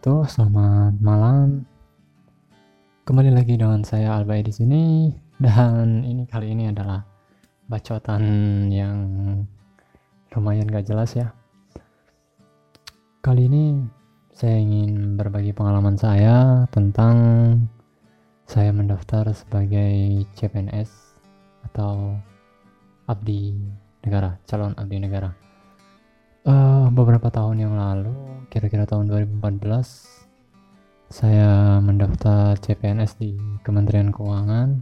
wabarakatuh. Selamat malam. Kembali lagi dengan saya Albay di sini dan ini kali ini adalah bacotan yang lumayan gak jelas ya. Kali ini saya ingin berbagi pengalaman saya tentang saya mendaftar sebagai CPNS atau abdi negara, calon abdi negara uh, beberapa tahun yang lalu kira-kira tahun 2014 saya mendaftar CPNS di Kementerian Keuangan.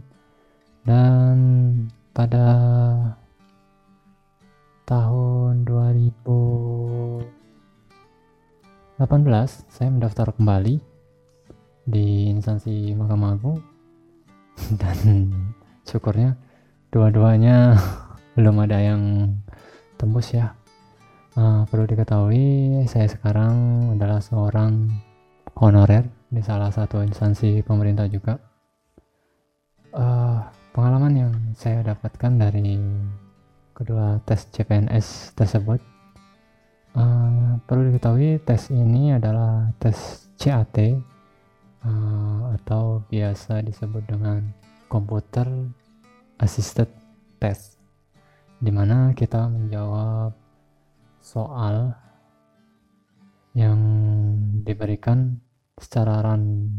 Dan pada tahun 2018 saya mendaftar kembali di instansi Mahkamah Agung. Dan syukurnya dua-duanya belum ada yang tembus ya Uh, perlu diketahui, saya sekarang adalah seorang honorer di salah satu instansi pemerintah juga. Uh, pengalaman yang saya dapatkan dari kedua tes CPNS tersebut, uh, perlu diketahui tes ini adalah tes CAT uh, atau biasa disebut dengan Computer Assisted Test, di mana kita menjawab soal yang diberikan secara ran,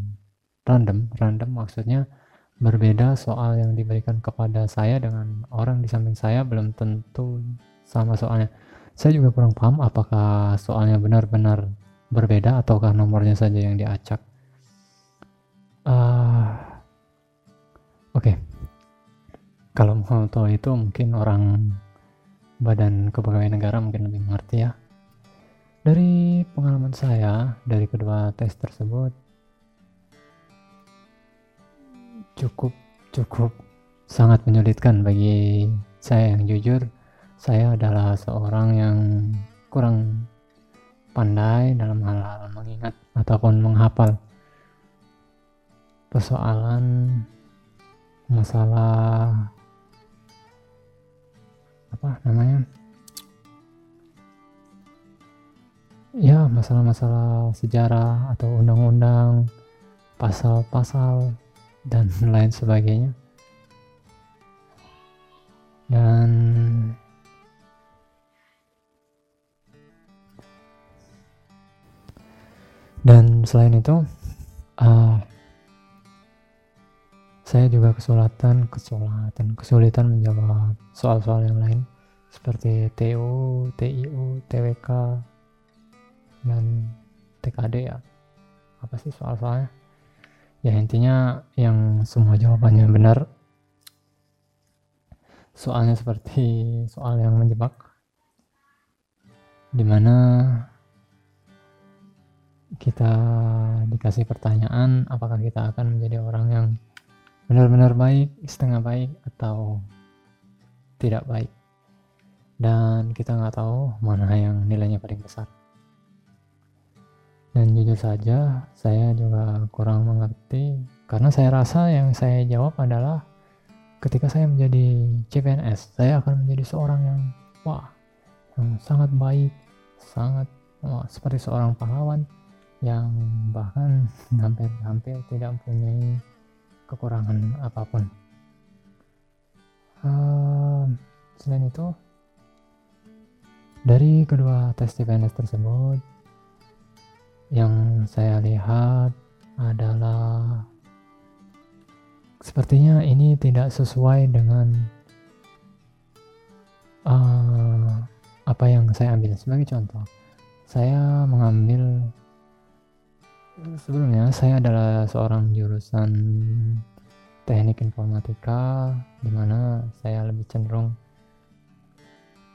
random random maksudnya berbeda soal yang diberikan kepada saya dengan orang di samping saya belum tentu sama soalnya saya juga kurang paham apakah soalnya benar-benar berbeda ataukah nomornya saja yang diacak uh, oke okay. kalau mau tahu itu mungkin orang badan kepegawaian negara mungkin lebih mengerti ya. Dari pengalaman saya dari kedua tes tersebut cukup cukup sangat menyulitkan bagi saya yang jujur. Saya adalah seorang yang kurang pandai dalam hal-hal mengingat ataupun menghafal persoalan masalah apa namanya? Ya masalah-masalah sejarah atau undang-undang pasal-pasal dan lain sebagainya. Dan dan selain itu uh, saya juga kesulitan kesulitan kesulitan menjawab soal-soal yang lain seperti TU, TIU, TWK dan TKD ya. Apa sih soal-soalnya? Ya intinya yang semua jawabannya benar. Soalnya seperti soal yang menjebak di mana kita dikasih pertanyaan apakah kita akan menjadi orang yang benar-benar baik, setengah baik, atau tidak baik. Dan kita nggak tahu mana yang nilainya paling besar. Dan jujur saja, saya juga kurang mengerti karena saya rasa yang saya jawab adalah ketika saya menjadi CPNS, saya akan menjadi seorang yang wah, yang sangat baik, sangat wah, seperti seorang pahlawan yang bahkan hampir-hampir tidak mempunyai kekurangan apa pun. Uh, selain itu dari kedua tes TPNS tersebut yang saya lihat adalah sepertinya ini tidak sesuai dengan uh, apa yang saya ambil. Sebagai contoh saya mengambil sebelumnya saya adalah seorang jurusan teknik informatika di mana saya lebih cenderung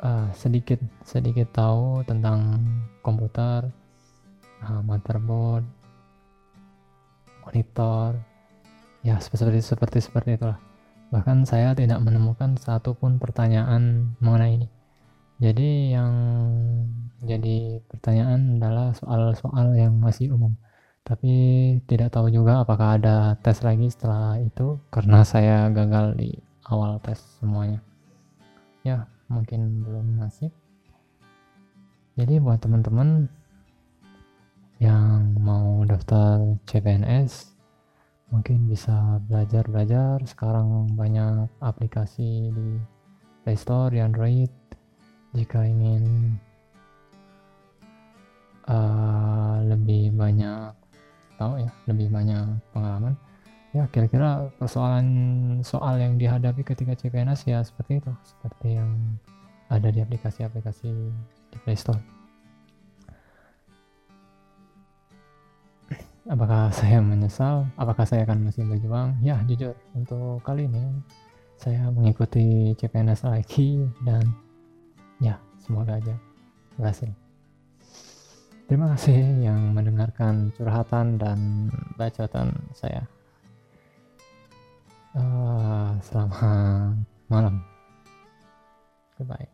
uh, sedikit sedikit tahu tentang komputer, uh, motherboard, monitor, ya seperti seperti seperti itulah. Bahkan saya tidak menemukan satupun pertanyaan mengenai ini. Jadi yang jadi pertanyaan adalah soal-soal yang masih umum tapi tidak tahu juga apakah ada tes lagi setelah itu karena saya gagal di awal tes semuanya. Ya mungkin belum nasib. Jadi buat teman-teman yang mau daftar CPNS mungkin bisa belajar-belajar. Sekarang banyak aplikasi di Play Store di Android. Jika ingin uh, lebih banyak tahu ya lebih banyak pengalaman. Ya kira-kira persoalan soal yang dihadapi ketika CPNS ya seperti itu seperti yang ada di aplikasi-aplikasi di Play Store. Apakah saya menyesal? Apakah saya akan masih berjuang? Ya jujur untuk kali ini saya mengikuti CPNS lagi dan ya semoga aja. Berhasil terima kasih yang mendengarkan curhatan dan bacotan saya. Uh, selamat malam. Goodbye